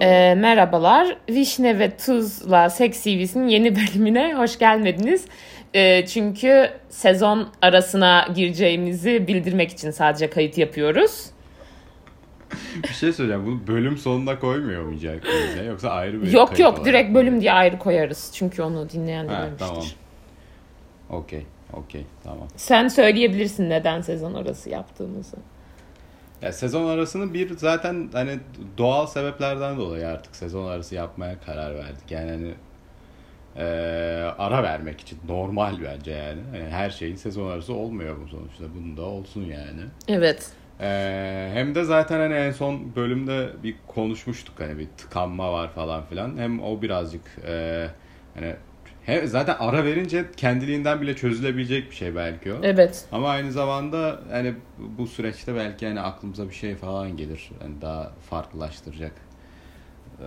E, merhabalar. Vişne ve Tuz'la Sex TV'sinin yeni bölümüne hoş gelmediniz. E, çünkü sezon arasına gireceğimizi bildirmek için sadece kayıt yapıyoruz. bir şey söyleyeceğim. Bunu bölüm sonunda koymuyor muyuz ya? Yoksa ayrı bir Yok yok direkt bölüm diye ayrı koyarız. Çünkü onu dinleyen dinlemiştir. tamam. Okey. Okey. Tamam. Sen söyleyebilirsin neden sezon arası yaptığımızı. Ya sezon arasını bir zaten hani doğal sebeplerden dolayı artık sezon arası yapmaya karar verdik. Yani hani eee, ara vermek için normal bence yani. Hani her şeyin sezon arası olmuyor bu sonuçta. Bunun da olsun yani. Evet. Eee, hem de zaten hani en son bölümde bir konuşmuştuk hani bir tıkanma var falan filan. Hem o birazcık eee, hani hem zaten ara verince kendiliğinden bile çözülebilecek bir şey belki o. Evet. Ama aynı zamanda hani bu süreçte belki hani aklımıza bir şey falan gelir. Hani daha farklılaştıracak eee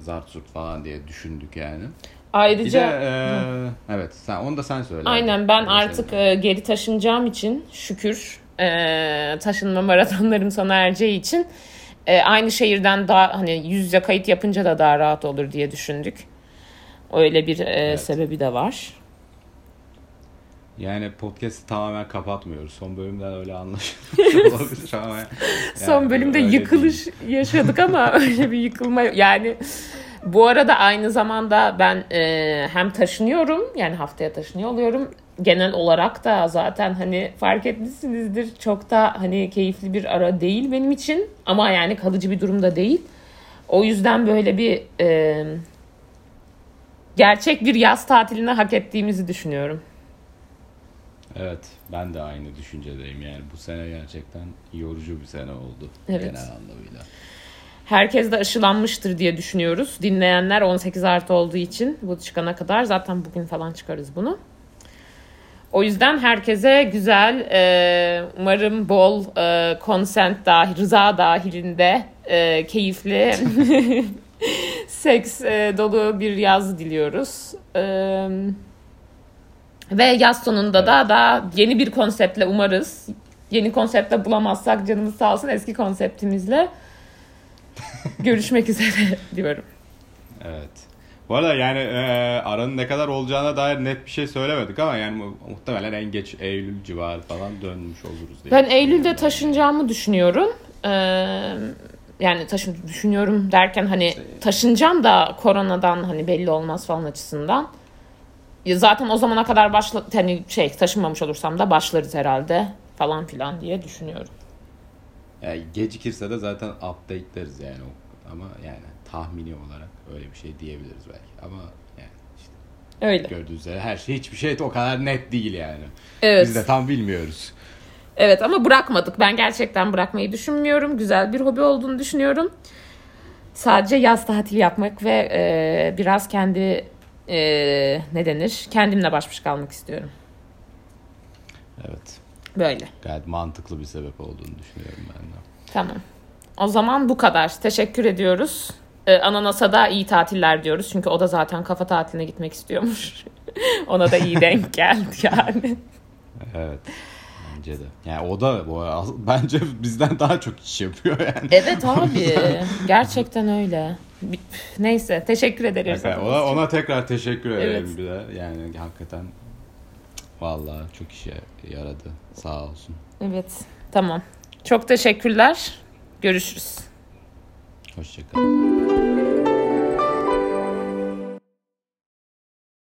zart zurt falan diye düşündük yani. Bir Ayrıca de eee, evet sen onu da sen söyle. aynen ben Öyle artık e, geri taşınacağım için şükür e, taşınma maratonlarım sona ereceği için e, aynı şehirden daha hani yüz yüze kayıt yapınca da daha rahat olur diye düşündük. Öyle bir e, sebebi de var. Yani podcast'i tamamen kapatmıyoruz. Son bölümden öyle anlaşılmış olabilir ama. yani Son bölümde yıkılış yaşadık ama öyle bir yıkılma. Yani bu arada aynı zamanda ben e, hem taşınıyorum yani haftaya taşınıyor oluyorum. Genel olarak da zaten hani fark etmişsinizdir çok da hani keyifli bir ara değil benim için ama yani kalıcı bir durumda değil. O yüzden böyle bir e, gerçek bir yaz tatilini hak ettiğimizi düşünüyorum. Evet ben de aynı düşüncedeyim yani bu sene gerçekten yorucu bir sene oldu Evet. genel anlamıyla. Herkes de aşılanmıştır diye düşünüyoruz. Dinleyenler 18 artı olduğu için bu çıkana kadar zaten bugün falan çıkarız bunu. O yüzden herkese güzel, e, umarım bol e, consent dahil, rıza dahilinde e, keyifli seks e, dolu bir yaz diliyoruz. E, ve yaz sonunda da daha yeni bir konseptle umarız. Yeni konseptle bulamazsak canımız sağ olsun eski konseptimizle görüşmek üzere diyorum. Evet. Bu arada yani e, aranın ne kadar olacağına dair net bir şey söylemedik ama yani mu- muhtemelen en geç Eylül civarı falan dönmüş oluruz diye. Ben Eylül'de taşınacağımı düşünüyorum. Ee, yani taşın düşünüyorum derken hani taşınacağım da koronadan hani belli olmaz falan açısından. Ya zaten o zamana kadar başla hani şey taşınmamış olursam da başlarız herhalde falan filan diye düşünüyorum. Yani gecikirse de zaten update'leriz yani o- ama yani tahmini olarak öyle bir şey diyebiliriz belki ama yani işte Öyle. gördüğünüz üzere her şey hiçbir şey de o kadar net değil yani. Evet. Biz de tam bilmiyoruz. Evet ama bırakmadık. Ben gerçekten bırakmayı düşünmüyorum. Güzel bir hobi olduğunu düşünüyorum. Sadece yaz tatili yapmak ve e, biraz kendi e, ne denir? Kendimle baş başa kalmak istiyorum. Evet. Böyle. Gayet mantıklı bir sebep olduğunu düşünüyorum ben de. Tamam. O zaman bu kadar. Teşekkür ediyoruz. Ee, Ananas'a da iyi tatiller diyoruz. Çünkü o da zaten kafa tatiline gitmek istiyormuş. Ona da iyi denk geldi yani. Evet. Bence de. Yani o da bu bence bizden daha çok iş yapıyor yani. Evet abi. Gerçekten öyle. Neyse. Teşekkür ederiz. Ona, ona tekrar teşekkür ederim Evet. bir de. Yani hakikaten vallahi çok işe yaradı. Sağ olsun. Evet. Tamam. Çok teşekkürler. Görüşürüz. Hoşçakalın.